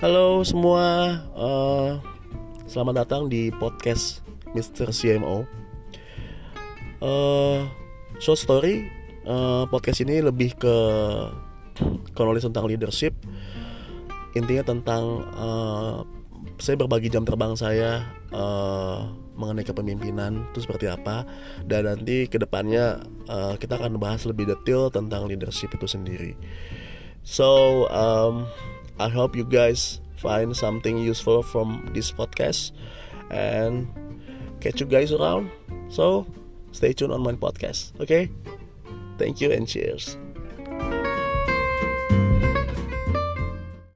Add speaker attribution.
Speaker 1: Halo semua, uh, selamat datang di podcast Mr. CMO. Uh, short story, uh, podcast ini lebih ke kronologis tentang leadership. Intinya tentang uh, saya berbagi jam terbang saya uh, mengenai kepemimpinan itu seperti apa dan nanti ke depannya uh, kita akan bahas lebih detail tentang leadership itu sendiri. So um, I hope you guys find something useful from this podcast and catch you guys around. So stay tuned on my podcast. Okay, thank you and cheers.